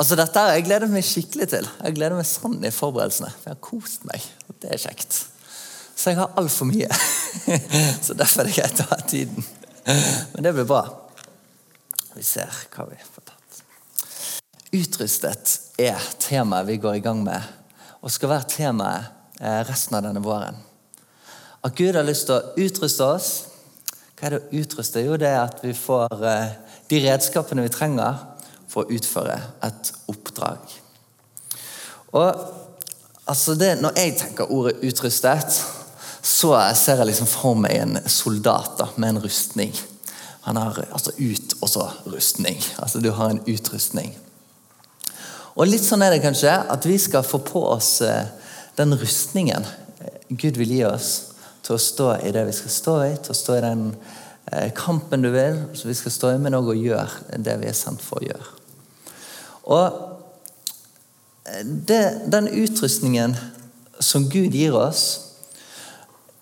Altså dette her, Jeg gleder meg skikkelig til. Jeg gleder meg sånn i forberedelsene. For jeg har kost meg, og det er kjekt. Så jeg har altfor mye. Så derfor er det greit å ha tiden. Men det blir bra. Vi ser hva vi får tatt. Utrustet er temaet vi går i gang med, og skal være temaet eh, resten av denne våren. At Gud har lyst til å utruste oss. Hva er det å utruste? Jo, det er at vi får eh, de redskapene vi trenger for å utføre et oppdrag. Og altså det, Når jeg tenker ordet 'utrustet', så ser jeg liksom for meg en soldat da, med en rustning. Han har altså ut og så rustning. Altså Du har en utrustning. Og litt sånn er det kanskje at vi skal få på oss eh, den rustningen Gud vil gi oss til å stå i det vi skal stå i, til å stå i den eh, kampen du vil, som vi skal stå i, men òg å gjøre det vi er sendt for å gjøre. Og det, den utrustningen som Gud gir oss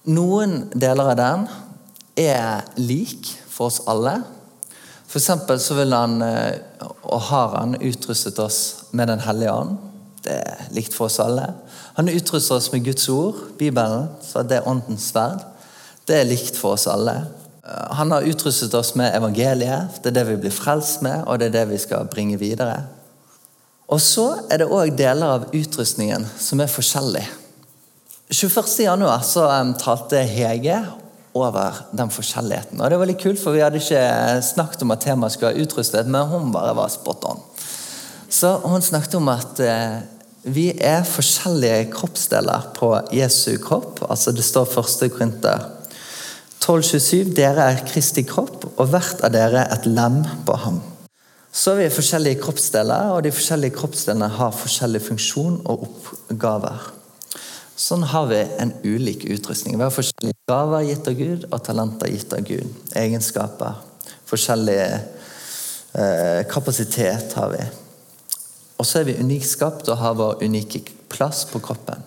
Noen deler av den er lik for oss alle. For så vil han, eh, og har han, utrustet oss med Den hellige ånd. Det er likt for oss alle. Han utrustet oss med Guds ord, Bibelen, så det er åndens sverd. Det er likt for oss alle. Han har utrustet oss med evangeliet. Det er det vi blir frelst med, og det er det vi skal bringe videre. Og så er det òg deler av utrustningen som er forskjellig. 21.1 så um, talte Hege over den forskjelligheten. Og Det var litt kult, for vi hadde ikke snakket om at temaet skulle være utrustet, men hun bare var spot on. Så hun snakket om at uh, vi er forskjellige kroppsdeler på Jesu kropp. altså Det står første Korinter 12,27.: Dere er Kristi kropp, og hvert av dere et lem på ham. Så er vi forskjellige kroppsdeler, og de forskjellige kroppsdelene har forskjellig funksjon og oppgaver. Sånn har vi en ulik utrustning. Vi har forskjellige gaver gitt av Gud og talenter gitt av Gud. Egenskaper. Forskjellig eh, kapasitet har vi. Og så er vi unikt skapt og har vår unike plass på kroppen.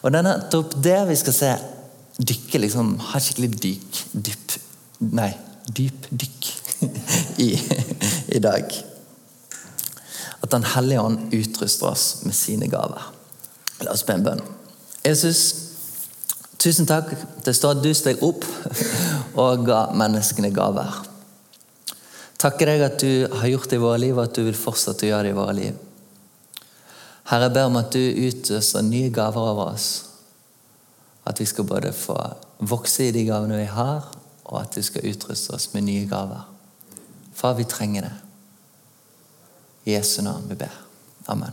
Og det er nettopp det vi skal se dykke, liksom, ha skikkelig dyk, dyp Nei, dyp dykk i, i dag. At Den hellige ånd utruster oss med sine gaver. La oss be en bønn. Jesus, tusen takk. Det står at du steg opp og ga menneskene gaver. Takker deg at du har gjort det i våre liv, og at du vil fortsette å gjøre det i våre liv. Herre, jeg ber om at du utøser nye gaver over oss. At vi skal både få vokse i de gavene vi har, og at du skal utruste oss med nye gaver. Far, vi trenger det. I Jesu navn vi ber. Amen.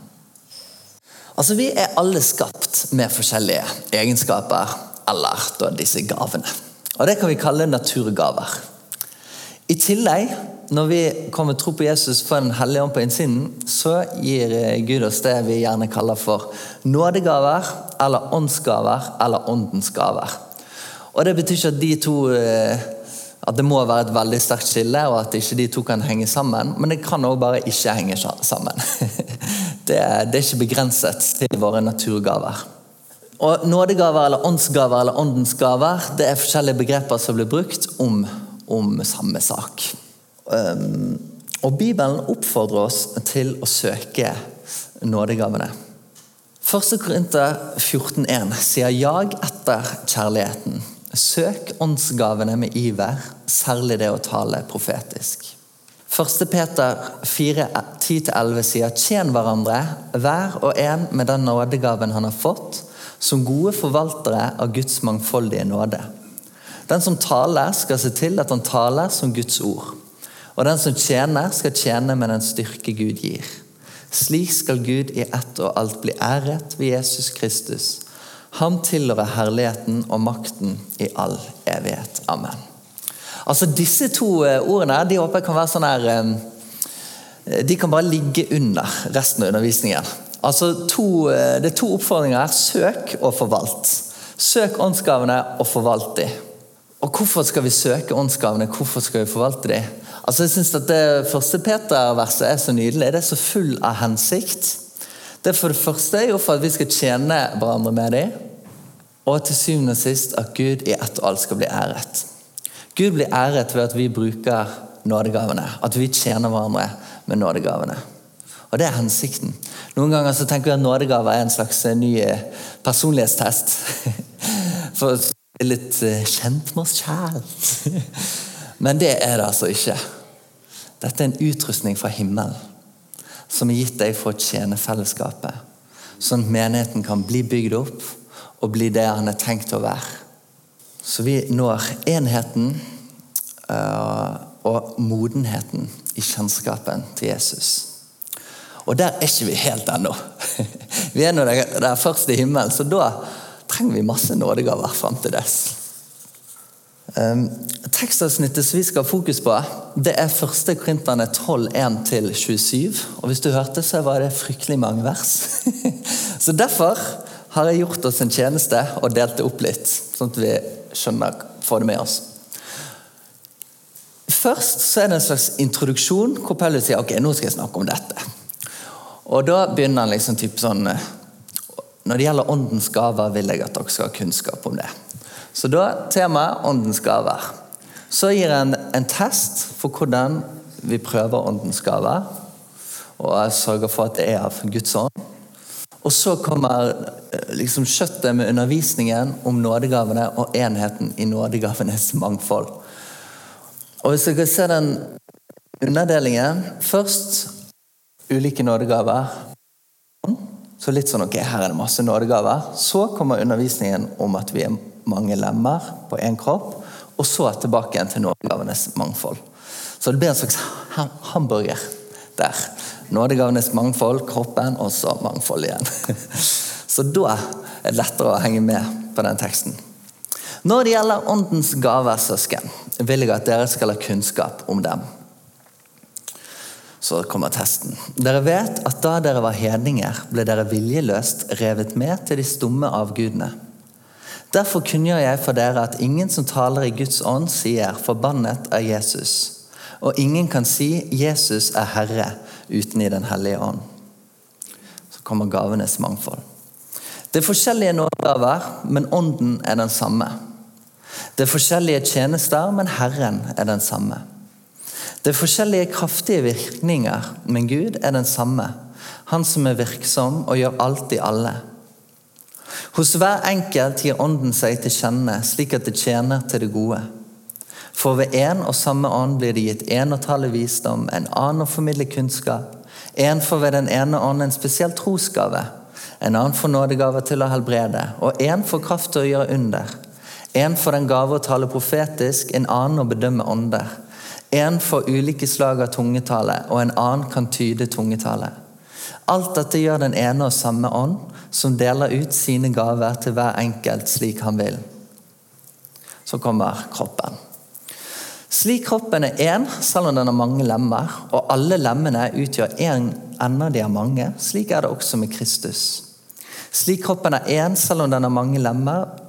Altså, Vi er alle skapt med forskjellige egenskaper, eller da, disse gavene. Og Det kan vi kalle naturgaver. I tillegg, når vi kommer tro på Jesus for en hellig ånd på innsiden, så gir Gud oss det vi gjerne kaller for nådegaver, eller åndsgaver, eller åndens gaver. Og Det betyr ikke at de to eh, at det må være et veldig sterkt skille, og at ikke de to kan henge sammen. Men det kan òg bare ikke henge sammen. Det det er ikke begrenset til våre naturgaver. Og Nådegaver eller åndsgaver eller åndens gaver det er forskjellige begreper som blir brukt om, om samme sak. Og Bibelen oppfordrer oss til å søke nådegavene. 1. Korinter 14,1 sier 'jag etter kjærligheten'. Søk åndsgavene med iver, særlig det å tale profetisk. 1. Peter 4, 10-11 sier tjen hverandre, hver og en med den nådegaven han har fått, som gode forvaltere av Guds mangfoldige nåde. Den som taler, skal se til at han taler som Guds ord. Og den som tjener, skal tjene med den styrke Gud gir. Slik skal Gud i ett og alt bli æret ved Jesus Kristus Ham tilhører herligheten og makten i all evighet. Amen. Altså Disse to eh, ordene de håper jeg kan være sånn her eh, De kan bare ligge under resten av undervisningen. Altså to, eh, det er to oppfordringer her. Søk og forvalt. Søk åndsgavene og forvalt dem. Og hvorfor skal vi søke åndsgavene? Hvorfor skal vi forvalte dem? Altså jeg synes at Det første Peter-verset er så nydelig. Det er så full av hensikt. Det er for det første er jo for at vi skal tjene hverandre med dem. Og til syvende og sist at Gud i ett og alt skal bli æret. Gud blir æret ved at vi bruker nådegavene. At vi tjener hverandre med nådegavene. Og det er hensikten. Noen ganger så tenker vi at nådegaver er en slags eh, ny eh, personlighetstest. For å bli litt eh, kjent med oss sjæl. Men det er det altså ikke. Dette er en utrustning fra himmelen som er gitt deg for å tjene fellesskapet. Sånn at menigheten kan bli bygd opp og bli det han er tenkt å være. Så vi når enheten og modenheten i kjennskapen til Jesus. Og der er ikke vi helt ennå. Vi er nå der først i himmelen, så da trenger vi masse nådegaver fram til dess. Um, tekstavsnittet som vi skal ha fokus på, det er 1. Korinterne 12, 1-27. Og hvis du hørte, så var det fryktelig mange vers. så derfor har jeg gjort oss en tjeneste og delt det opp litt, sånn at vi skjønner, får det med oss. Først så er det en slags introduksjon hvor Paulus sier ok, nå skal jeg snakke om dette. Og da begynner han liksom typ sånn Når det gjelder åndens gaver, vil jeg at dere skal ha kunnskap om det. Så da temaet åndens gaver. Så gir jeg en test for hvordan vi prøver åndens gaver. Og sørger for at det er av Guds ånd. Og så kommer eh, liksom kjøttet med undervisningen om nådegavene og enheten i nådegavenes mangfold. Og Hvis dere ser den underdelingen Først ulike nådegaver. Så litt sånn ok, her er det masse nådegaver. Så kommer undervisningen om at vi er mange lemmer på én kropp. Og så tilbake igjen til nådegavenes mangfold. Så det blir en slags hamburger der. Nådegavenes mangfold, kroppen, og så mangfold igjen. Så da er det lettere å henge med på den teksten. Når det gjelder Åndens gaver, søsken, vil jeg at dere skal ha kunnskap om dem. Så kommer testen. Dere vet at da dere var hedninger, ble dere viljeløst revet med til de stumme avgudene. Derfor kunngjør jeg for dere at ingen som taler i Guds ånd, sier 'forbannet er Jesus', og ingen kan si 'Jesus er Herre' uten i Den hellige ånd. Så kommer gavenes mangfold. Det er forskjellige nådegaver, men ånden er den samme. Det er forskjellige tjenester, men Herren er den samme. Det er forskjellige kraftige virkninger, men Gud er den samme. Han som er virksom og gjør alt i alle. Hos hver enkelt gir Ånden seg til kjenne, slik at det tjener til det gode. For ved én og samme ånd blir det gitt én å tale visdom, en annen å formidle kunnskap, en får ved den ene ånd en spesiell trosgave, en annen får nådegaver til å helbrede, og en får kraft til å gjøre under. En får den gave å tale profetisk, en annen å bedømme ånder. En får ulike slag av tungetale, og en annen kan tyde tungetale. Alt dette gjør den ene og samme ånd, som deler ut sine gaver til hver enkelt slik han vil. Så kommer kroppen. Slik kroppen er én, selv om den har mange lemmer, og alle lemmene utgjør én enda de har mange, slik er det også med Kristus. Slik kroppen er én, selv om den har mange lemmer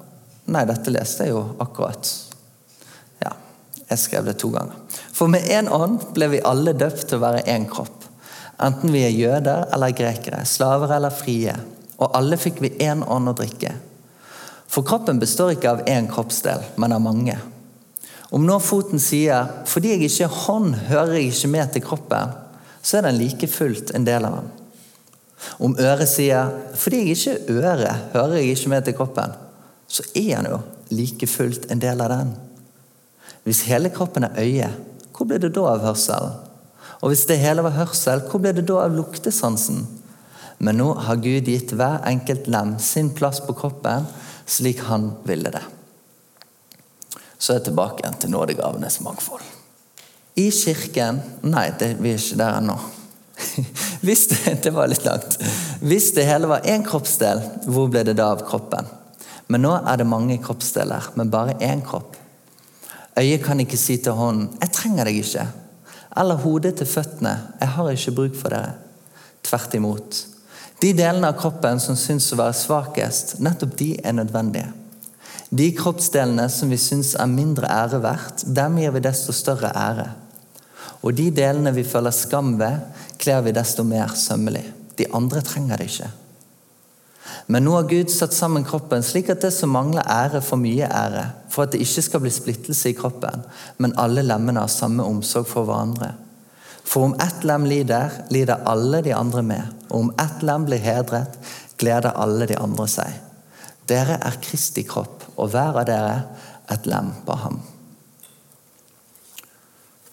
Nei, dette leste jeg jo akkurat. Ja, jeg skrev det to ganger. For med én ånd ble vi alle døpt til å være én kropp. Enten vi er jøder eller grekere, slaver eller frie. Og alle fikk vi én ånd å drikke. For kroppen består ikke av én kroppsdel, men av mange. Om nå foten sier 'fordi jeg ikke er hånd, hører jeg ikke med til kroppen', så er den like fullt en del av den. Om øret sier 'fordi jeg ikke er øre, hører jeg ikke med til kroppen', så er han jo like fullt en del av den. Hvis hele kroppen er øye, hvor blir det da av hørselen? Og hvis det hele var hørsel, hvor ble det da av luktesansen? Men nå har Gud gitt hver enkelt lem sin plass på kroppen slik han ville det. Så er jeg tilbake igjen til nådegavenes mangfold. I kirken Nei, det, vi er ikke der ennå. Hvis det, det var litt langt. Hvis det hele var én kroppsdel, hvor ble det da av kroppen? Men nå er det mange kroppsdeler, men bare én kropp. Øyet kan ikke si til hånden 'Jeg trenger deg ikke', eller hodet til føttene 'Jeg har ikke bruk for dere'. Tvert imot. De delene av kroppen som syns å være svakest, nettopp de er nødvendige. De kroppsdelene som vi syns er mindre ære verdt, dem gir vi desto større ære. Og de delene vi føler skam ved, kler vi desto mer sømmelig. De andre trenger det ikke. Men nå har Gud satt sammen kroppen slik at det som mangler ære, får mye ære, for at det ikke skal bli splittelse i kroppen, men alle lemmene har samme omsorg for hverandre. For om ett lem lider, lider alle de andre med. Og om ett lem blir hedret, gleder alle de andre seg. Dere er Kristi kropp, og hver av dere et lem på ham.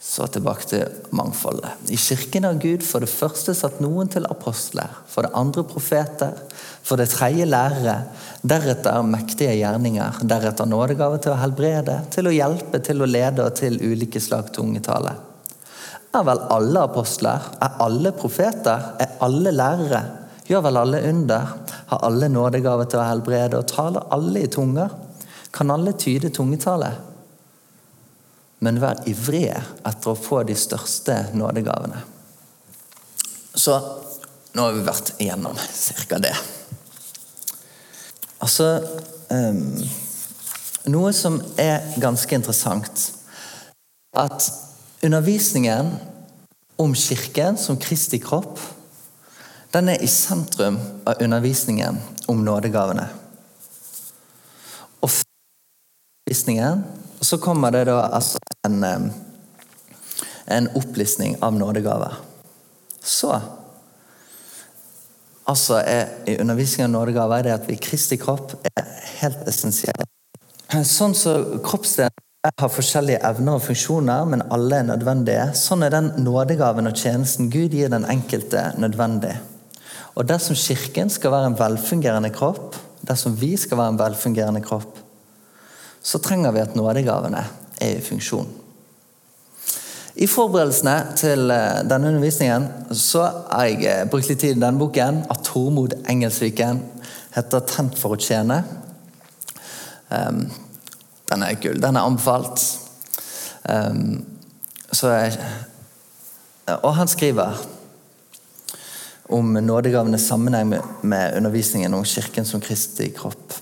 Så tilbake til mangfoldet. I kirken har Gud for det første satt noen til apostler, for det andre profeter, for det tredje lærere, deretter mektige gjerninger, deretter nådegave til å helbrede, til å hjelpe, til å lede og til ulike slag tungetale. Er vel alle apostler? Er alle profeter? Er alle lærere? Gjør vel alle under? Har alle nådegave til å helbrede? Og taler alle i tunger? Kan alle tyde tungetale? men vær ivrige etter å få de største nådegavene. Så nå har vi vært igjennom ca. det. Altså um, Noe som er ganske interessant, at undervisningen om Kirken som Kristi kropp, den er i sentrum av undervisningen om nådegavene. Og undervisningen så kommer det da altså en, en opplistning av nådegaver. Så altså er i undervisningen av nådegaver er det at vi Kristi kropp er helt essensiell. Sånn som så kroppsdelene har forskjellige evner og funksjoner, men alle er nødvendige. Sånn er den nådegaven og tjenesten Gud gir den enkelte, nødvendig. Og dersom Kirken skal være en velfungerende kropp, dersom vi skal være en velfungerende kropp, så trenger vi at nådegavene er i funksjon. I forberedelsene til eh, denne undervisningen så har jeg eh, brukt litt tid i denne boken. Av Tormod Engelsviken. Heter 'Tent for å tjene'. Um, den er gull. Den er anbefalt. Um, jeg, og han skriver om nådegavenes sammenheng med, med undervisningen om Kirken som Kristi kropp.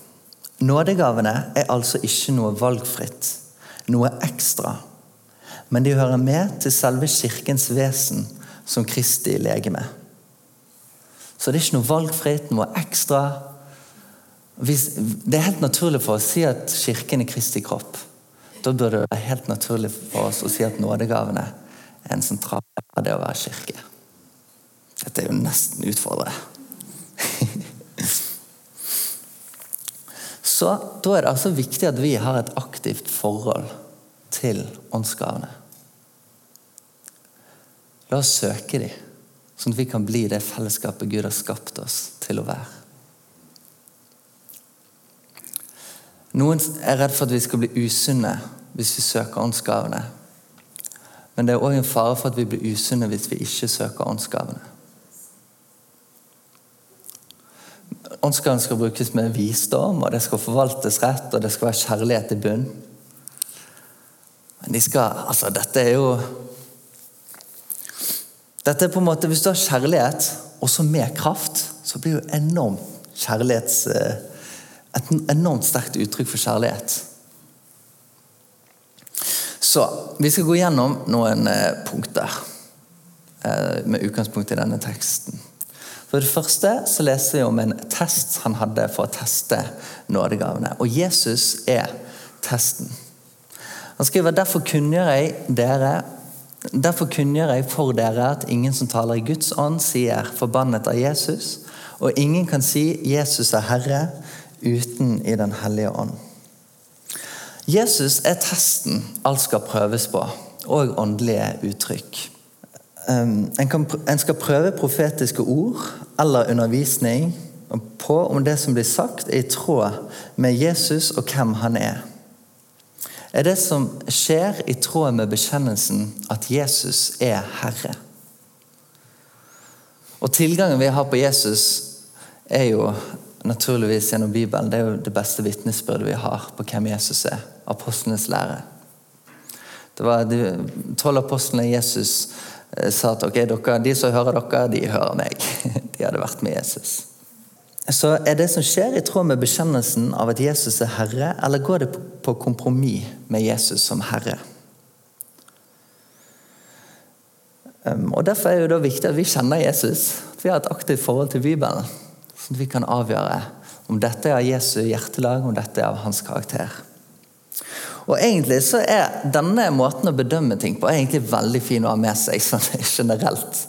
Nådegavene er altså ikke noe valgfritt, noe ekstra. Men de hører med til selve Kirkens vesen som Kristi legeme. Så det er ikke noe valgfritt, noe ekstra. Det er helt naturlig for oss å si at Kirken er Kristi kropp. Da burde det være helt naturlig for oss å si at nådegavene er en sentral del av det å være kirke. Dette er jo nesten utfordrende. Så Da er det altså viktig at vi har et aktivt forhold til åndsgavene. La oss søke dem, sånn at vi kan bli det fellesskapet Gud har skapt oss til å være. Noen er redd for at vi skal bli usunne hvis vi søker åndsgavene. Men det er òg en fare for at vi blir usunne hvis vi ikke søker åndsgavene. Åndsgaven skal brukes med visdom, og det skal forvaltes rett, og det skal være kjærlighet i bunn. Men de skal Altså, dette er jo Dette er på en måte, Hvis du har kjærlighet, også med kraft, så blir det enormt kjærlighets... Et enormt sterkt uttrykk for kjærlighet. Så vi skal gå gjennom noen eh, punkter eh, med utgangspunkt i denne teksten. For det første så leser vi om en test han hadde for å teste nådegavene. Og Jesus er testen. Han skriver derfor kunngjør jeg dere Derfor kunngjør jeg for dere at ingen som taler i Guds ånd, sier 'forbannet av Jesus', og ingen kan si 'Jesus er Herre' uten i Den hellige ånd. Jesus er testen alt skal prøves på, og åndelige uttrykk. En, skal prøve profetiske ord eller undervisning på om det som blir sagt, er i tråd med Jesus og hvem han er. Er det som skjer, i tråd med bekjennelsen at Jesus er Herre? Og Tilgangen vi har på Jesus, er jo naturligvis gjennom Bibelen. Det er jo det beste vitnesbyrdet vi har på hvem Jesus er. Apostlenes lære. Det var De tolv apostlene Jesus eh, sa at ok, dere, de som hører dere, de hører meg. De hadde vært med Jesus. Så er det som skjer, i tråd med bekjennelsen av at Jesus er Herre, eller går det på kompromiss med Jesus som Herre? Um, og Derfor er det viktig at vi kjenner Jesus, at vi har et aktivt forhold til Bibelen. Sånn at vi kan avgjøre om dette er av Jesu hjertelag, om dette er av hans karakter. Og egentlig så er Denne måten å bedømme ting på er egentlig veldig fin å ha med seg sånn generelt.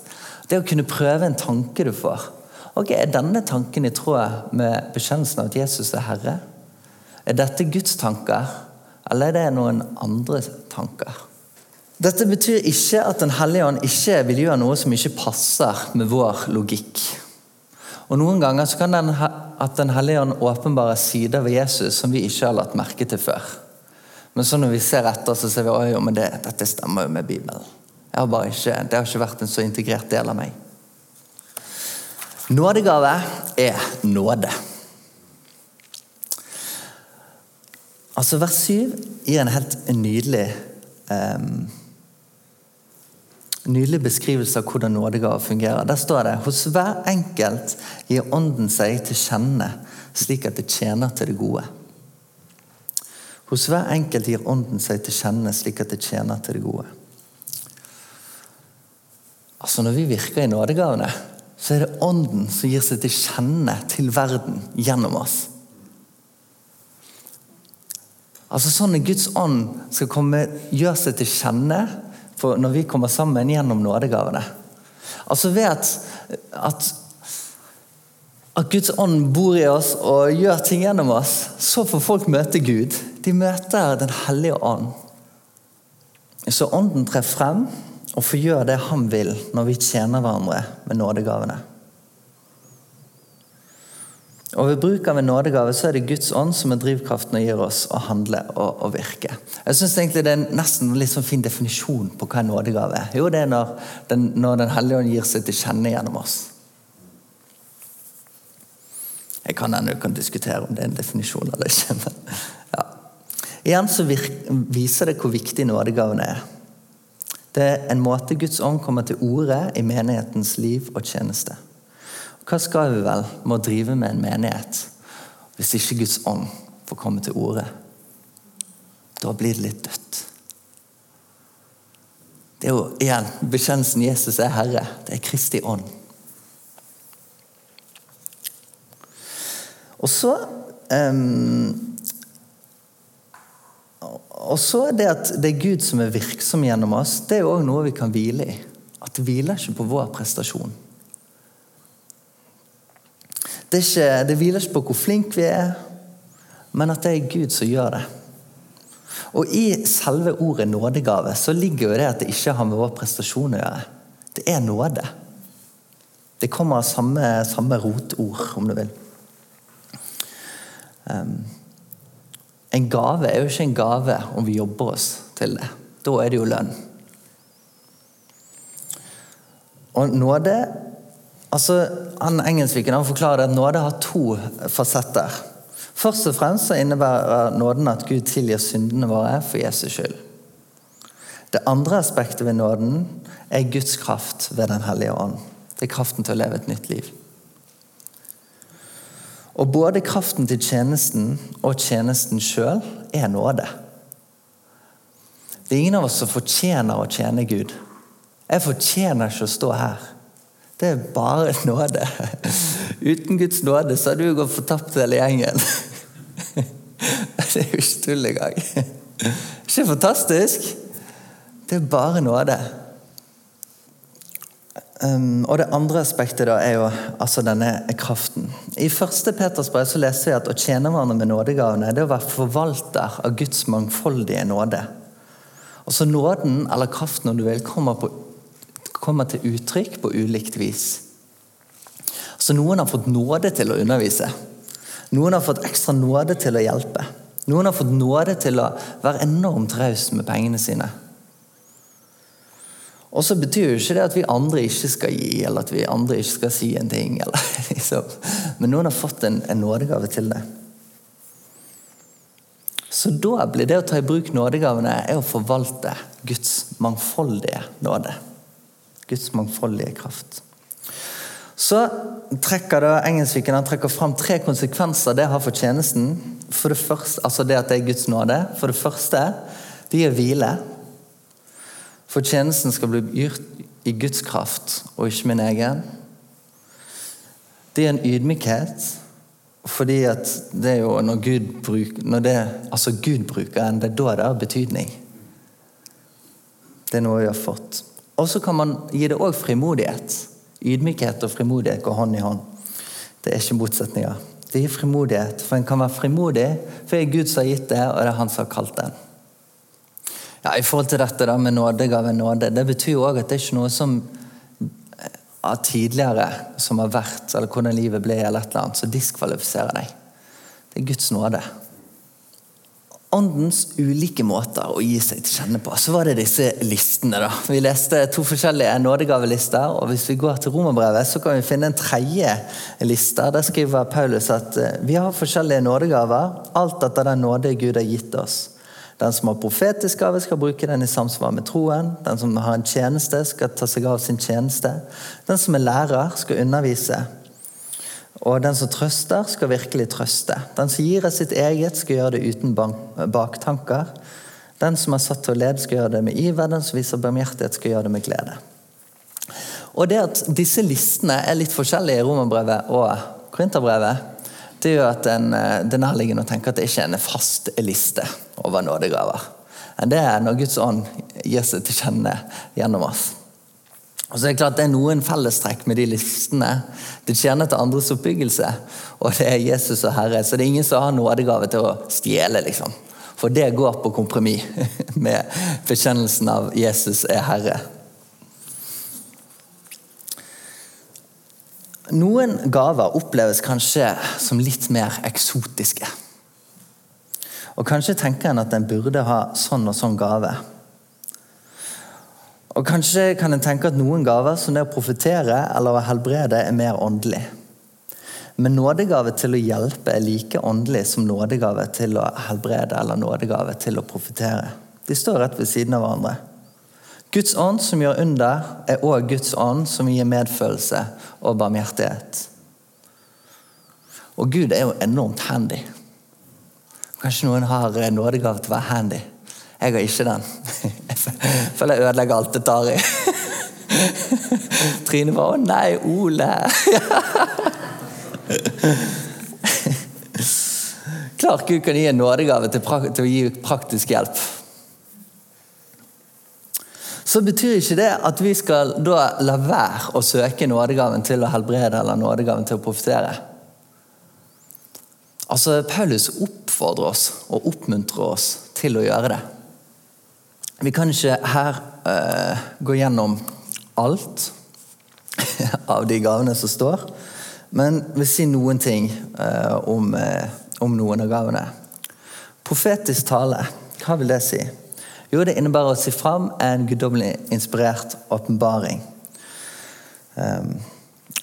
Det å kunne prøve en tanke du får. Ok, Er denne tanken i tråd med bekjennelsen av at Jesus er Herre? Er dette Guds tanker, eller er det noen andre tanker? Dette betyr ikke at Den hellige ånd ikke vil gjøre noe som ikke passer med vår logikk. Og Noen ganger så kan den, at Den hellige ånd åpenbare sider ved Jesus som vi ikke har lagt merke til før. Men så når vi ser etter, så ser vi at det, dette stemmer jo med Bibelen. Har ikke, det har ikke vært en så integrert del av meg. Nådegave er nåde. Altså Vers 7 gir en helt nydelig um, nydelig beskrivelse av hvordan nådegave fungerer. Der står det hos hver enkelt gir Ånden seg til kjenne slik at det tjener til det gode. Hos hver enkelt gir Ånden seg til kjenne slik at det tjener til det gode. Altså Når vi virker i nådegavene, så er det Ånden som gir seg til kjenne til verden gjennom oss. Altså Sånn at Guds ånd skal komme, gjøre seg til kjenne for når vi kommer sammen gjennom nådegavene. Altså ved at, at, at Guds ånd bor i oss og gjør ting gjennom oss, så får folk møte Gud. De møter Den hellige ånd. Så ånden trer frem og får gjøre det han vil når vi tjener hverandre med nådegavene. Og Ved bruk av en nådegave så er det Guds ånd som er drivkraften og gir oss å handle og, og virke. Jeg synes egentlig Det er nesten en litt sånn fin definisjon på hva en nådegave er. Jo, det er når Den, når den hellige ånd gir seg til kjenne gjennom oss. Jeg kan ennå kan diskutere om det er en definisjon eller ikke. men ja. Igjen så viser det hvor viktig nådegaven er. Det er en måte Guds ånd kommer til orde i menighetens liv og tjeneste. Hva skal vi vel med å drive med en menighet hvis ikke Guds ånd får komme til orde? Da blir det litt dødt. Det er jo igjen bekjennelsen Jesus er Herre. Det er Kristi ånd. Og så um, Og så det at det er Gud som er virksom gjennom oss, det er òg noe vi kan hvile i. At det hviler ikke på vår prestasjon. Det, ikke, det hviler ikke på hvor flinke vi er, men at det er Gud som gjør det. Og I selve ordet nådegave så ligger jo det at det ikke har med vår prestasjon å gjøre. Det er nåde. Det kommer av samme, samme rotord, om du vil. Um, en gave er jo ikke en gave om vi jobber oss til det. Da er det jo lønn. Og nåde Altså, han Engelskviken han forklarer at nåde har to fasetter. Først og fremst så innebærer nåden at Gud tilgir syndene våre for Jesus skyld. Det andre aspektet ved nåden er Guds kraft ved Den hellige ånd. Det er kraften til å leve et nytt liv. Og både kraften til tjenesten og tjenesten sjøl er nåde. Det er ingen av oss som fortjener å tjene Gud. Jeg fortjener ikke å stå her. Det er bare nåde. Uten Guds nåde så hadde du gått fortapt hele gjengen. Det er jo ikke tull engang. Ikke fantastisk? Det er bare nåde. Um, og Det andre aspektet da er jo altså denne kraften. I første Peters brev så leser vi at å tjene hverandre med nådegavene det er å være forvalter av Guds mangfoldige nåde. Altså Nåden, eller kraften om du vil, kommer på kommer til uttrykk på ulikt vis. Så Noen har fått nåde til å undervise. Noen har fått ekstra nåde til å hjelpe. Noen har fått nåde til å være enormt raus med pengene sine. Og så betyr jo ikke det at vi andre ikke skal gi, eller at vi andre ikke skal si en ting. Eller, liksom. Men noen har fått en, en nådegave til det. Så da blir det å ta i bruk nådegavene er å forvalte Guds mangfoldige nåde. Guds mangfoldige kraft. Så trekker da Engelsviken han trekker fram tre konsekvenser det har for tjenesten. For det første, altså det at det er Guds nåde. For det første, det gir hvile. For tjenesten skal bli gjort i Guds kraft og ikke min egen. Det er en ydmykhet. Fordi at det er jo når Gud, bruker når det, altså Gud bruker en, det er da det har betydning. Det er noe vi har fått. Og så kan man gi det òg frimodighet. Ydmykhet og frimodighet går hånd i hånd. Det er ikke motsetninger. Det gir frimodighet, for en kan være frimodig, for det er Gud som har gitt det, og det er Han som har kalt den. Ja, I forhold til dette da med nådegave nåde, det betyr jo òg at det er ikke noe som av tidligere som har vært, eller hvordan livet ble, eller et eller annet, som diskvalifiserer deg. Det er Guds nåde. Åndens ulike måter å gi seg til kjenne på. Så var det disse listene. da. Vi leste to forskjellige nådegavelister. og Hvis vi går til romerbrevet, så kan vi finne en tredje liste. Der skriver Paulus at eh, vi har forskjellige nådegaver, alt etter den nåde Gud har gitt oss. Den som har profetisk gave, skal bruke den i samsvar med troen. Den som har en tjeneste, skal ta seg av sin tjeneste. Den som er lærer, skal undervise. Og den som trøster, skal virkelig trøste. Den som gir av sitt eget, skal gjøre det uten baktanker. Den som er satt til å lede, skal gjøre det med iver. Den som viser barmhjertighet, skal gjøre det med glede. Og det at disse listene er litt forskjellige i Romerbrevet og Korinterbrevet, det gjør at den, eh, det er nærliggende å tenke at det ikke er en fast liste over nådegaver. Det er når Guds ånd gir seg til kjenne gjennom oss. Og så er Det klart det er noen fellestrekk med de listene. Det tjener til andres oppbyggelse, og det er Jesus og Herre. Så det er ingen som har nådegave til å stjele, liksom. For det går på kompromiss med bekjennelsen av Jesus er Herre. Noen gaver oppleves kanskje som litt mer eksotiske. Og Kanskje tenker en at en burde ha sånn og sånn gave. Og Kanskje kan en tenke at noen gaver, som det å profetere eller å helbrede, er mer åndelig. Men nådegave til å hjelpe er like åndelig som nådegave til å helbrede eller nådegave til å profetere. De står rett ved siden av hverandre. Guds ånd som gjør under, er òg Guds ånd som gir medfølelse og barmhjertighet. Og Gud er jo enormt handy. Kanskje noen har nådegave til å være handy. Jeg har ikke den. Jeg føler jeg ødelegger alt det tar i. Trine bare 'Å nei, Ole'. Klart Gud kan gi en nådegave til, til å gi praktisk hjelp så betyr ikke det at vi skal da la være å søke nådegaven til å helbrede eller nådegaven til å profitere. Altså, Paulus oppfordrer oss og oppmuntrer oss til å gjøre det. Vi kan ikke her uh, gå gjennom alt av de gavene som står, men vil si noen ting uh, om, uh, om noen av gavene. Profetisk tale, hva vil det si? Jo, det innebærer å si fram en guddommelig inspirert åpenbaring. Um,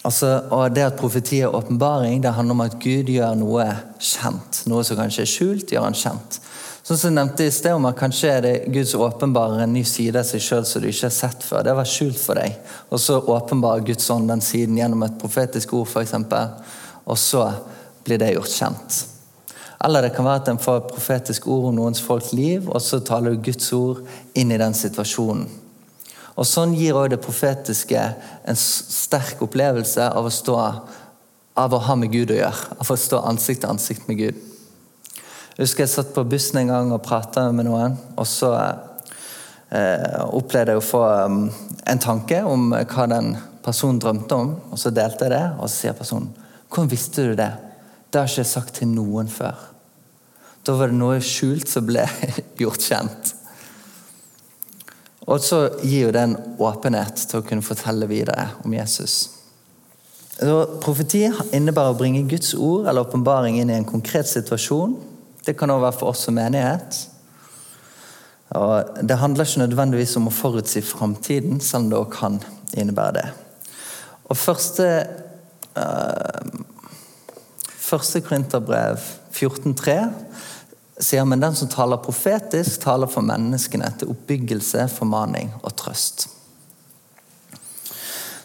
altså, og Det at profeti er åpenbaring, det handler om at Gud gjør noe kjent. Noe som kanskje er skjult, gjør han kjent. Sånn som jeg nevnte i sted om at Kanskje er det Guds åpenbarer en ny side av seg sjøl som du ikke har sett før. Det var skjult for deg. Og så åpenbarer Guds ånd den siden gjennom et profetisk ord, f.eks. Og så blir det gjort kjent. Eller det kan være at en får et profetisk ord om noens folks liv, og så taler du Guds ord inn i den situasjonen. Og Sånn gir også det profetiske en sterk opplevelse av å stå av å ha med Gud å gjøre. Av å stå ansikt til ansikt med Gud. Jeg husker jeg satt på bussen en gang og prata med noen. og så eh, opplevde jeg å få um, en tanke om hva den personen drømte om. og Så delte jeg det, og så sier personen 'Hvordan visste du det?' Det har ikke jeg sagt til noen før. Da var det noe skjult som ble gjort kjent. Og så gir jo det en åpenhet til å kunne fortelle videre om Jesus. Så profeti innebærer å bringe Guds ord eller åpenbaring inn i en konkret situasjon. Det kan også være for oss som menighet. Og det handler ikke nødvendigvis om å forutsi framtiden, selv om det også kan innebære det. Og første, uh, første Korinterbrev 14,3 sier men den som taler profetisk, taler for menneskene til oppbyggelse, formaning og trøst.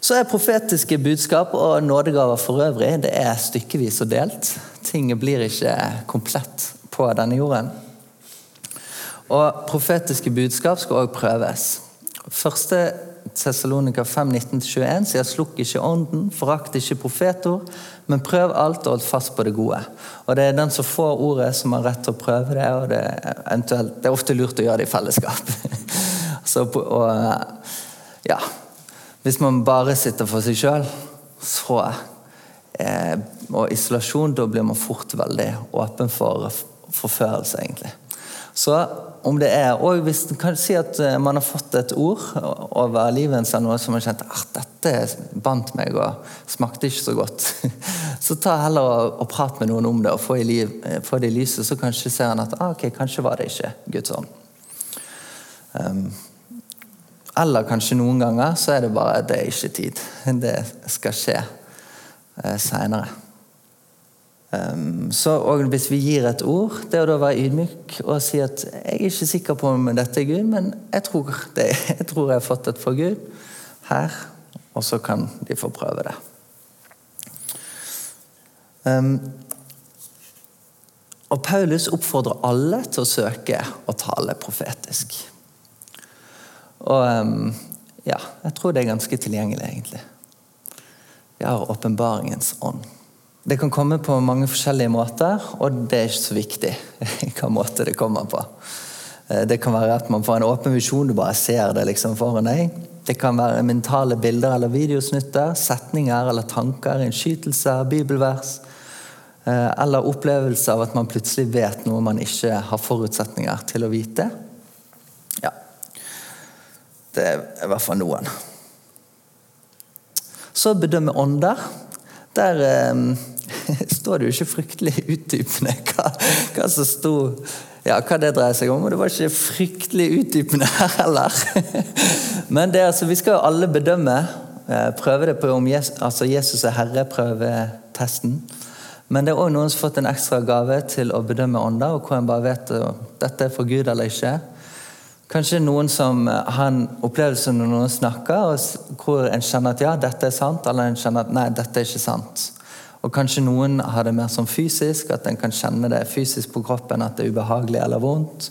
Så er profetiske budskap og nådegaver for øvrig det er stykkevis og delt. Ting blir ikke komplett på denne jorden. Og profetiske budskap skal òg prøves. Første Tessalonika 5, 19-21 sier 'slukk ikke ånden, forakt ikke profetord, men prøv alt og hold fast på det gode'. Og Det er den som får ordet, som har rett til å prøve det, og det er, det er ofte lurt å gjøre det i fellesskap. Så, og, ja, Hvis man bare sitter for seg sjøl, så eh, Og isolasjon, da blir man fort veldig åpen for forførelse, egentlig. Så om det er, og hvis man kan si at eh, man har fått et ord over livet ens noe som man kjente at dette bandt meg og smakte ikke så godt, så ta heller og, og prat med noen om det og få, liv, eh, få det i lyset, så kanskje ser han at ah, ok, kanskje var det ikke Guds ånd. Um, eller kanskje noen ganger så er det bare det er ikke tid. Det skal skje uh, seinere. Um, så Hvis vi gir et ord, det å da være ydmyk og si at 'jeg er ikke sikker på om dette er Gud, men jeg tror, det, jeg, tror jeg har fått det fra Gud her', og så kan de få prøve det. Um, og Paulus oppfordrer alle til å søke å tale profetisk. Og um, ja, jeg tror det er ganske tilgjengelig, egentlig. Vi har åpenbaringens ånd. Det kan komme på mange forskjellige måter, og det er ikke så viktig hva måte det kommer på. Eh, det kan være at man får en åpen visjon, du bare ser det liksom foran deg. Det kan være mentale bilder eller videosnutter, setninger eller tanker, innskytelser, bibelvers. Eh, eller opplevelse av at man plutselig vet noe man ikke har forutsetninger til å vite. Ja. Det er i hvert fall noen. Så bedømme ånder. Der eh, står det jo ikke fryktelig utdypende hva, hva som sto ja, hva det dreier seg om. Og det var ikke fryktelig utdypende her heller. Men det, altså, vi skal jo alle bedømme. Eh, prøve det på om Jesus, altså Jesus er herre, prøve testen. Men det er òg noen som har fått en ekstra gave til å bedømme ånder, og hvor en bare vet om dette er for Gud eller ikke. Kanskje noen som har en opplevelse når noen snakker, og hvor en kjenner at ja, dette er sant, eller en kjenner at nei, dette er ikke sant. Og Kanskje noen har det mer som fysisk, at en kan kjenne det fysisk på kroppen at det er ubehagelig eller vondt.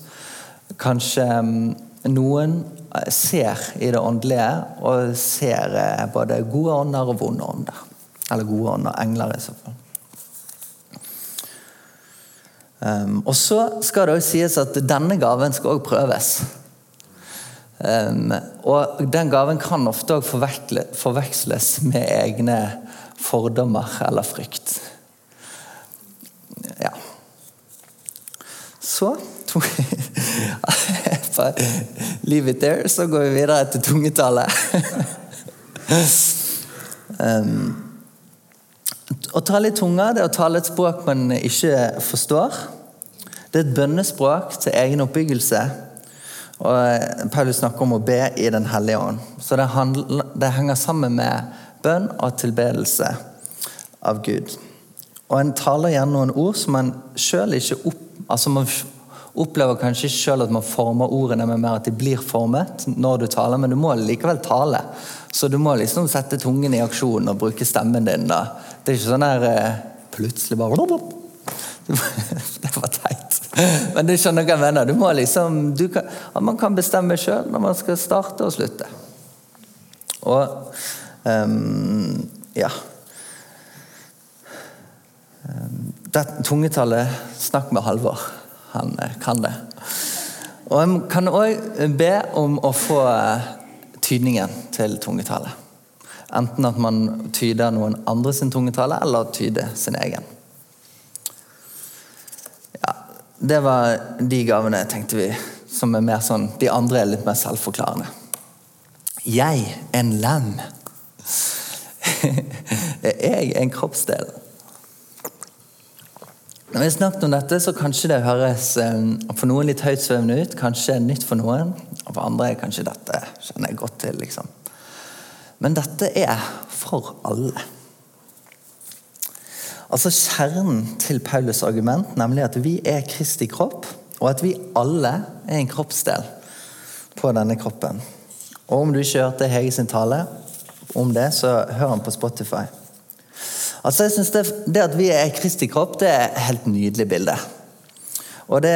Kanskje mm, noen eh, ser i det åndelige og ser eh, både gode ånder og vonde ånder. Eller gode ånder, engler i så fall. Um, og så skal det også sies at denne gaven skal også prøves. Um, og den gaven kan ofte forveksles med egne fordommer eller frykt. Ja. Så Leave it there, så går vi videre til tungetallet. um, å tale i tunga det er å tale et språk man ikke forstår. Det er et bønnespråk til egen oppbyggelse. Og eh, Paulus snakker om å be i Den hellige ånd. Så det, handler, det henger sammen med bønn og tilbedelse av Gud. Og En taler gjerne noen ord som man sjøl ikke opp, altså man opplever kanskje ikke sjøl at man former ordene, men mer at de blir formet når du taler, men du må likevel tale. Så du må liksom sette tungen i aksjon og bruke stemmen din. da. Det er ikke sånn der eh, plutselig bare Det var teit. Men du skjønner hva jeg mener. Du må liksom, du kan, man kan bestemme sjøl når man skal starte og slutte. Og Um, ja. Um, det tungetallet Snakk med Halvor. Han uh, kan det. Og En kan òg be om å få uh, tydningen til tungetallet. Enten at man tyder noen andre sin tungetale, eller tyder sin egen. Ja, Det var de gavene, tenkte vi, som er mer sånn De andre er litt mer selvforklarende. Jeg, en lem er jeg en kroppsdel? Når vi har snakket om dette, så kanskje det høres eh, for noen litt høytsvevende ut. Kanskje nytt for noen, og for andre er kanskje dette kjenner jeg godt til. liksom. Men dette er for alle. Altså Kjernen til Paulus' argument, nemlig at vi er Kristi kropp, og at vi alle er en kroppsdel på denne kroppen. Og om du ikke hørte Hege sin tale, om det, så hør han på Spotify. Altså jeg synes det, det, at vi er Kristi kropp, det er et helt nydelig bilde. Og det,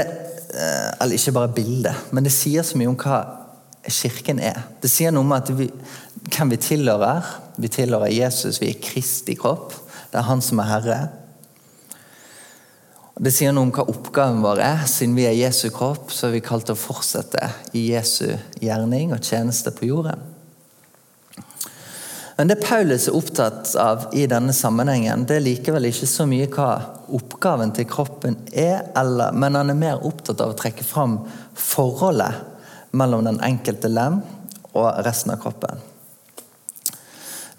eh, Eller ikke bare bilde, men det sier så mye om hva Kirken er. Det sier noe om at vi, hvem vi tilhører. Vi tilhører Jesus, vi er Kristi kropp. Det er Han som er Herre. Det sier noe om hva oppgaven vår er. Siden vi er Jesu kropp, så er vi kalt til å fortsette i Jesu gjerning og tjeneste på jorden. Men det Paulus er opptatt av i denne sammenhengen, det er likevel ikke så mye hva oppgaven til kroppen er, eller, men han er mer opptatt av å trekke fram forholdet mellom den enkelte lem og resten av kroppen.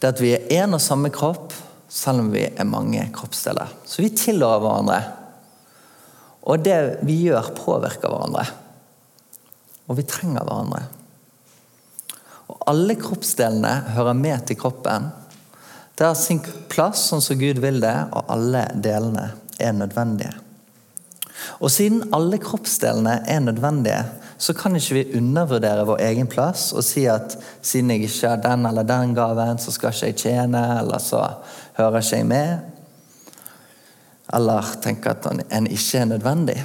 Det at vi er én og samme kropp, selv om vi er mange kroppsdeler. Så vi tilhører hverandre. Og det vi gjør, påvirker hverandre. Og vi trenger hverandre. Alle kroppsdelene hører med til kroppen. Det har sin plass sånn som Gud vil det, og alle delene er nødvendige. Og siden alle kroppsdelene er nødvendige, så kan ikke vi undervurdere vår egen plass og si at siden jeg ikke har den eller den gaven, så skal ikke jeg tjene, eller så hører ikke jeg med. Eller tenke at en ikke er nødvendig.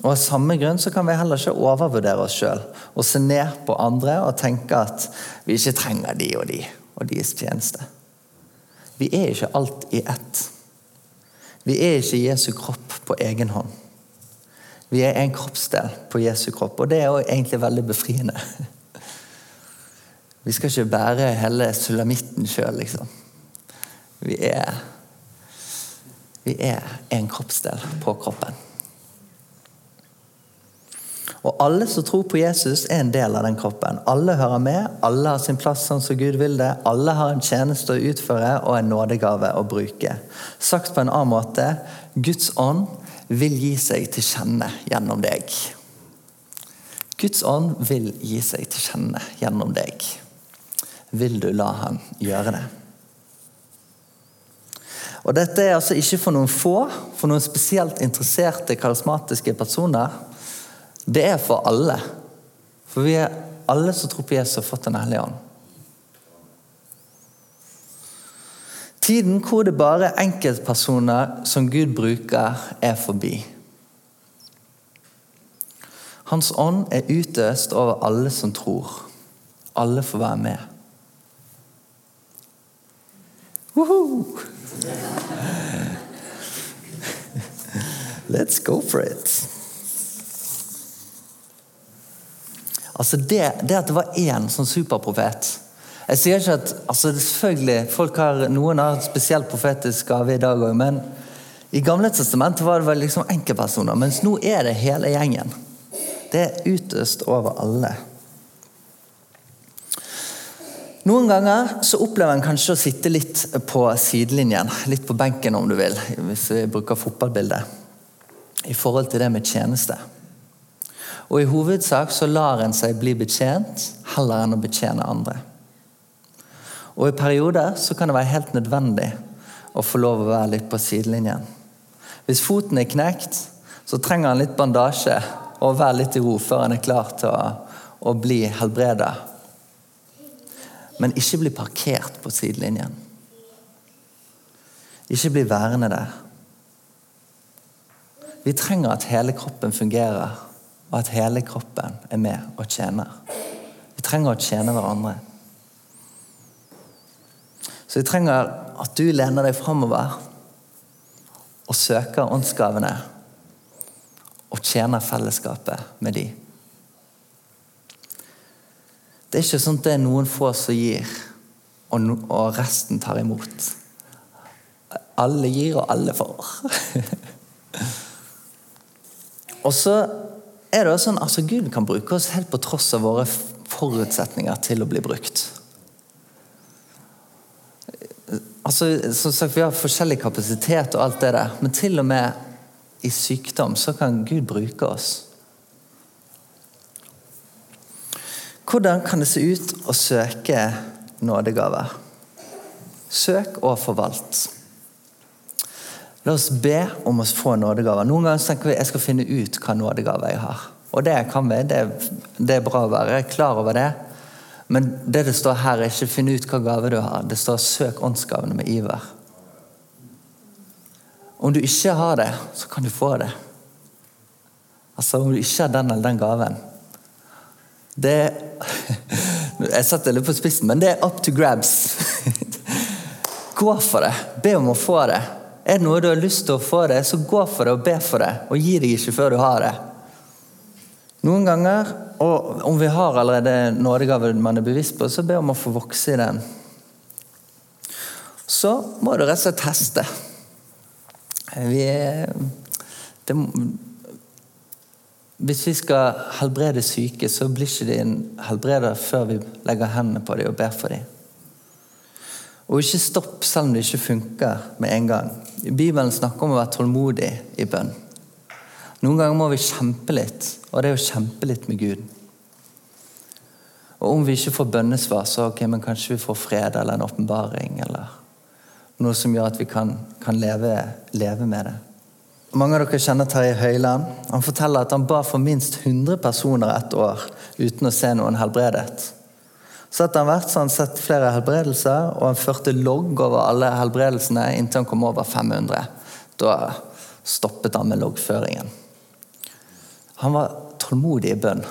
Og Av samme grunn så kan vi heller ikke overvurdere oss sjøl og se ned på andre og tenke at vi ikke trenger de og de og deres tjeneste. Vi er ikke alt i ett. Vi er ikke Jesu kropp på egen hånd. Vi er en kroppsdel på Jesu kropp, og det er egentlig veldig befriende. Vi skal ikke bære hele sulamitten sjøl, liksom. Vi er Vi er en kroppsdel på kroppen. Og alle som tror på Jesus, er en del av den kroppen. Alle hører med, alle har sin plass sånn som Gud vil det. Alle har en tjeneste å utføre og en nådegave å bruke. Sagt på en annen måte Guds ånd vil gi seg til kjenne gjennom deg. Guds ånd vil gi seg til kjenne gjennom deg. Vil du la han gjøre det? Og Dette er altså ikke for noen få, for noen spesielt interesserte, karismatiske personer. Det er for alle. For vi er alle som tror på Jesus, har fått Den hellige ånd. Tiden hvor det bare er enkeltpersoner som Gud bruker, er forbi. Hans ånd er utøst over alle som tror. Alle får være med. Woohoo! Let's go for it. Altså det, det at det var én sånn superprofet jeg sier ikke at, altså selvfølgelig, folk har, Noen har spesielt profetisk gave i dag òg, men i Gamle testamentet var det vel liksom enkeltpersoner. Mens nå er det hele gjengen. Det er utøst over alle. Noen ganger så opplever en kanskje å sitte litt på sidelinjen. Litt på benken, om du vil, hvis vi bruker fotballbildet. I forhold til det med tjeneste. Og i hovedsak så lar en seg bli betjent heller enn å betjene andre. Og i perioder så kan det være helt nødvendig å få lov å være litt på sidelinjen. Hvis foten er knekt, så trenger han litt bandasje og være litt i ro før han er klar til å, å bli helbreda. Men ikke bli parkert på sidelinjen. Ikke bli værende der. Vi trenger at hele kroppen fungerer, og at hele kroppen er med og tjener. Vi trenger å tjene hverandre. Så vi trenger at du lener deg framover og søker åndsgavene og tjener fellesskapet med de. Det er ikke sånn at det er noen få som gir, og resten tar imot. Alle gir, og alle får. og så er det sånn altså Gud kan bruke oss helt på tross av våre forutsetninger til å bli brukt. altså, som sagt, Vi har forskjellig kapasitet og alt det der, men til og med i sykdom så kan Gud bruke oss. Hvordan kan det se ut å søke nådegaver? Søk og forvalt. La oss be om å få nådegaver. Noen ganger tenker vi jeg skal finne ut hva nådegaver jeg har. Og det kan vi. Det, det er bra å være klar over det. Men det det står her, er ikke 'finn ut hva gave du har'. Det står 'søk åndsgavene med iver'. Om du ikke har det, så kan du få det. Altså om du ikke har den eller den gaven. Det Jeg satte det litt på spissen, men det er up to grabs. Gå for det. Be om å få det. Er det noe du har lyst til å få det, så gå for det og be for det. Og gi deg ikke før du har det. Noen ganger, og om vi har allerede nådegave man er bevisst på, så be om å få vokse i den. Så må du rett og slett teste. Vi er, det, hvis vi skal helbrede syke, så blir ikke de en før vi legger hendene på dem og ber for dem. Og ikke stopp selv om det ikke funker med en gang. Bibelen snakker om å være tålmodig i bønn. Noen ganger må vi kjempe litt, og det er å kjempe litt med Gud. Og om vi ikke får bønnesvar, så ok, men kanskje vi får fred eller en åpenbaring. Eller noe som gjør at vi kan, kan leve, leve, med det. Mange av dere kjenner Terje Høiland. Han forteller at han ba for minst 100 personer et år uten å se noen helbredet. Så etter hvert så han sett flere helbredelser, og han førte logg over alle helbredelsene inntil han kom over 500. Da stoppet han med loggføringen. Han var tålmodig i bønn.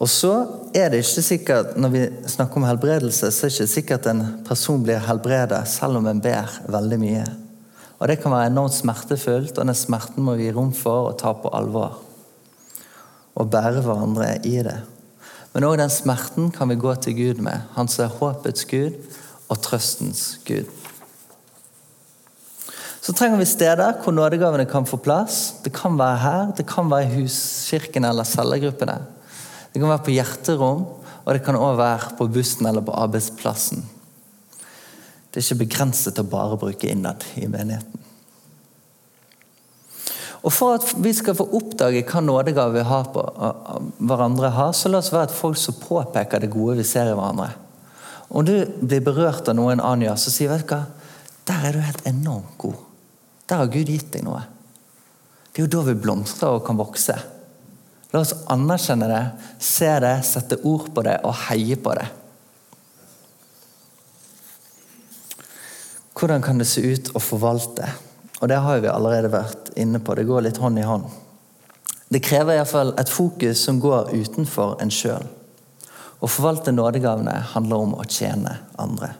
Og så er det ikke sikkert, Når vi snakker om helbredelse, så er det ikke sikkert en person blir helbredet selv om en ber veldig mye. Og Det kan være enormt smertefullt, og den smerten må vi gi rom for og ta på alvor. Og bære hverandre i det. Men òg den smerten kan vi gå til Gud med. Han som er håpets Gud og trøstens Gud. Så trenger vi steder hvor nådegavene kan få plass. Det kan være her, det kan være i huskirken eller cellegruppene. Det kan være på hjerterom, og det kan òg være på bussen eller på arbeidsplassen. Det er ikke begrenset til å bare bruke innad i menigheten. Og For at vi skal få oppdage hva nådegave vi har på hverandre har, så la oss være et folk som påpeker det gode vi ser i hverandre. Om du blir berørt av noe en annen gjør, så sier vet du hva, der er du helt enormt god. Der har Gud gitt deg noe. Det er jo da vi blomstrer og kan vokse. La oss anerkjenne det, se det, sette ord på det og heie på det. Hvordan kan det se ut å forvalte? Og Det har vi allerede vært inne på. Det går litt hånd i hånd. Det krever iallfall et fokus som går utenfor en sjøl. Å forvalte nådegavene handler om å tjene andre.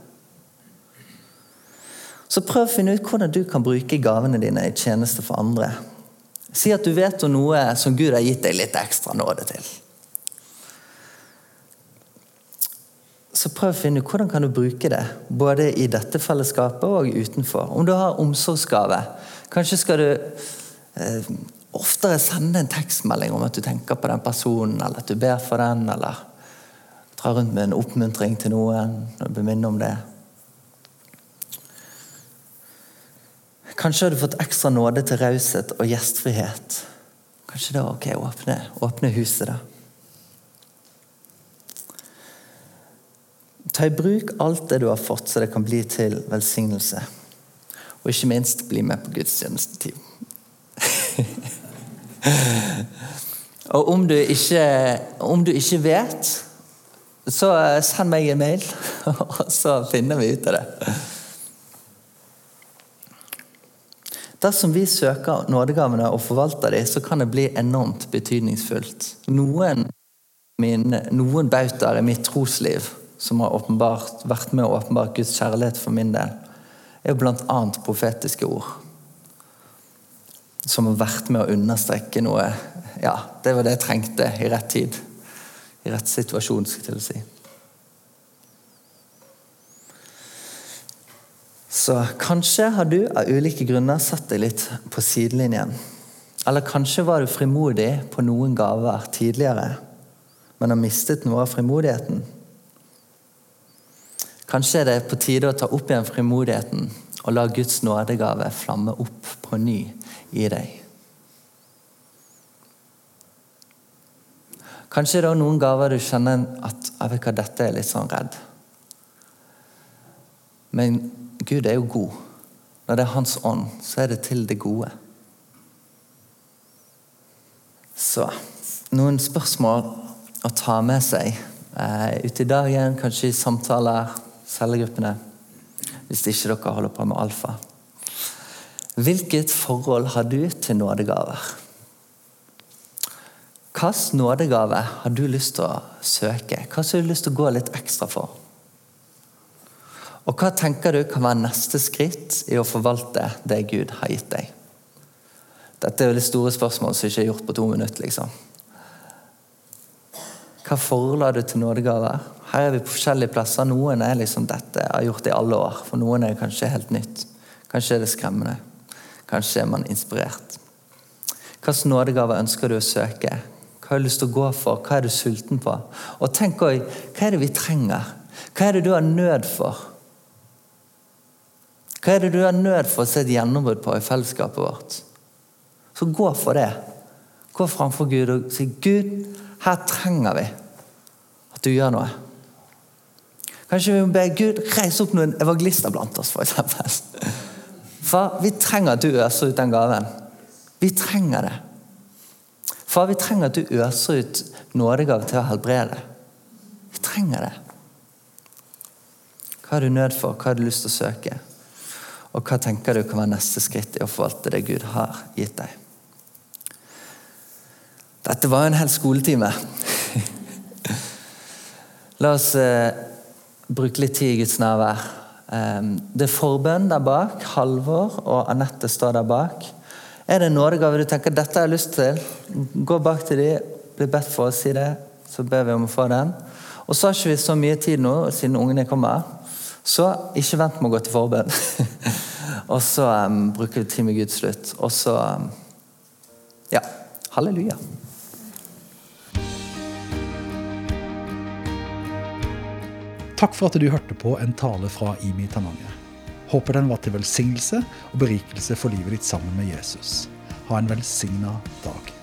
Så prøv å finne ut hvordan du kan bruke gavene dine i tjeneste for andre. Si at du vet om noe som Gud har gitt deg litt ekstra nåde til. Så prøv å finne ut hvordan kan du bruke det, både i dette fellesskapet og utenfor. Om du har omsorgsgave, kanskje skal du eh, oftere sende en tekstmelding om at du tenker på den personen, eller at du ber for den, eller dra rundt med en oppmuntring til noen og beminne om det. Kanskje har du fått ekstra nåde til raushet og gjestfrihet. Kanskje det er ok åpne, åpne huset, da. Ta i bruk alt det du har fått, så det kan bli til velsignelse. Og ikke minst, bli med på gudstjenestetid. og om du, ikke, om du ikke vet, så send meg en mail, og så finner vi ut av det. Dersom vi søker nådegavene og forvalter dem, så kan det bli enormt betydningsfullt. Noen, min, noen bautaer i mitt trosliv som har vært med å åpenbare Guds kjærlighet for min del, er bl.a. profetiske ord. Som har vært med å understreke noe Ja, det var det jeg trengte i rett tid. I rett situasjon, skal jeg til å si. Så kanskje har du av ulike grunner satt deg litt på sidelinjen. Eller kanskje var du frimodig på noen gaver tidligere, men har mistet noe av frimodigheten. Kanskje er det på tide å ta opp igjen frimodigheten og la Guds nådegave flamme opp på ny i deg. Kanskje det er noen gaver du kjenner at jeg vet hva, dette er litt sånn redd. Men Gud er jo god. Når det er Hans ånd, så er det til det gode. Så noen spørsmål å ta med seg eh, ut i dagen, kanskje i samtaler, cellegruppene, hvis ikke dere holder på med alfa. Hvilket forhold har du til nådegaver? Hvilken nådegave har du lyst til å søke? Hva har du lyst til å gå litt ekstra for? Og hva tenker du kan være neste skritt i å forvalte det Gud har gitt deg? Dette er veldig store spørsmål som ikke er gjort på to minutter. liksom. Hva forhold har du til nådegaver? Her er vi på forskjellige plasser. Noen er liksom dette jeg har gjort det i alle år. For noen er det kanskje helt nytt. Kanskje er det skremmende. Kanskje er man inspirert. Hvilke nådegaver ønsker du å søke? Hva har du lyst til å gå for? Hva er du sulten på? Og tenk òg hva er det vi trenger? Hva er det du har nød for? Hva er det du har nød for å se et gjennombrudd på i fellesskapet vårt? Så gå for det. Gå framfor Gud og si Gud, her trenger vi at du gjør noe. Kanskje vi må be Gud reise opp noen evangelister blant oss, f.eks. For vi trenger at du øser ut den gaven. Vi trenger det. Far, vi trenger at du øser ut nådegave til å helbrede. Vi trenger det. Hva har du nød for? Hva har du lyst til å søke? Og hva tenker du kan være neste skritt i å forvalte det Gud har gitt deg? Dette var jo en hel skoletime. La oss eh, bruke litt tid i Guds nærvær. Eh, det er forbønn der bak. Halvor og Anette står der bak. Er det nådegave du tenker dette har jeg lyst til, gå bak til dem, bli bedt for å si det, så ber vi om å få den. Og så har ikke vi så mye tid nå, siden ungene kommer. Så ikke vent med å gå til forbønn. og så um, bruker vi tid med Gud slutt. Og så um, Ja. Halleluja. Takk for at du hørte på en tale fra Imi Tananger. Håper den var til velsignelse og berikelse for livet ditt sammen med Jesus. Ha en velsigna dag.